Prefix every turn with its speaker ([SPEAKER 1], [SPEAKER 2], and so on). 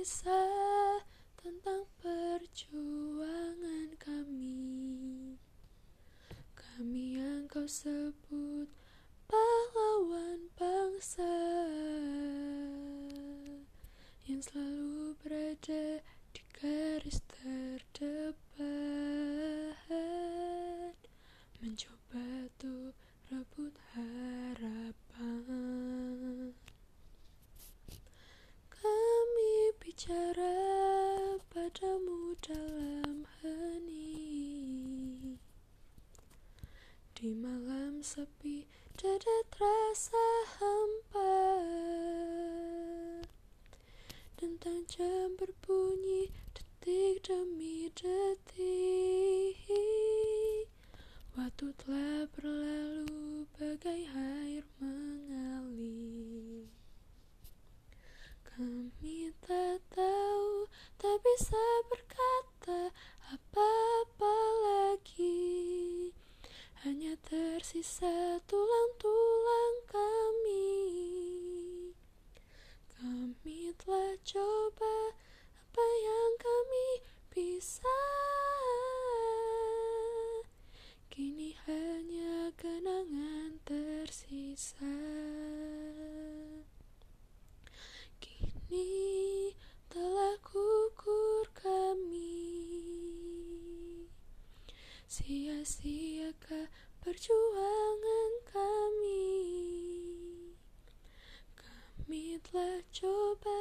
[SPEAKER 1] kisah tentang perjuangan kami. Kami yang kau sebut pahlawan bangsa Yang selalu berada di garis terdepan. Mencoba Bicara padamu dalam hening Di malam sepi dada terasa hampa. Tentang jam berbunyi detik demi detik. Waktu telah tak bisa berkata apa-apa lagi. Hanya tersisa tulang-tulang Sia-siakah perjuangan kami? Kami telah coba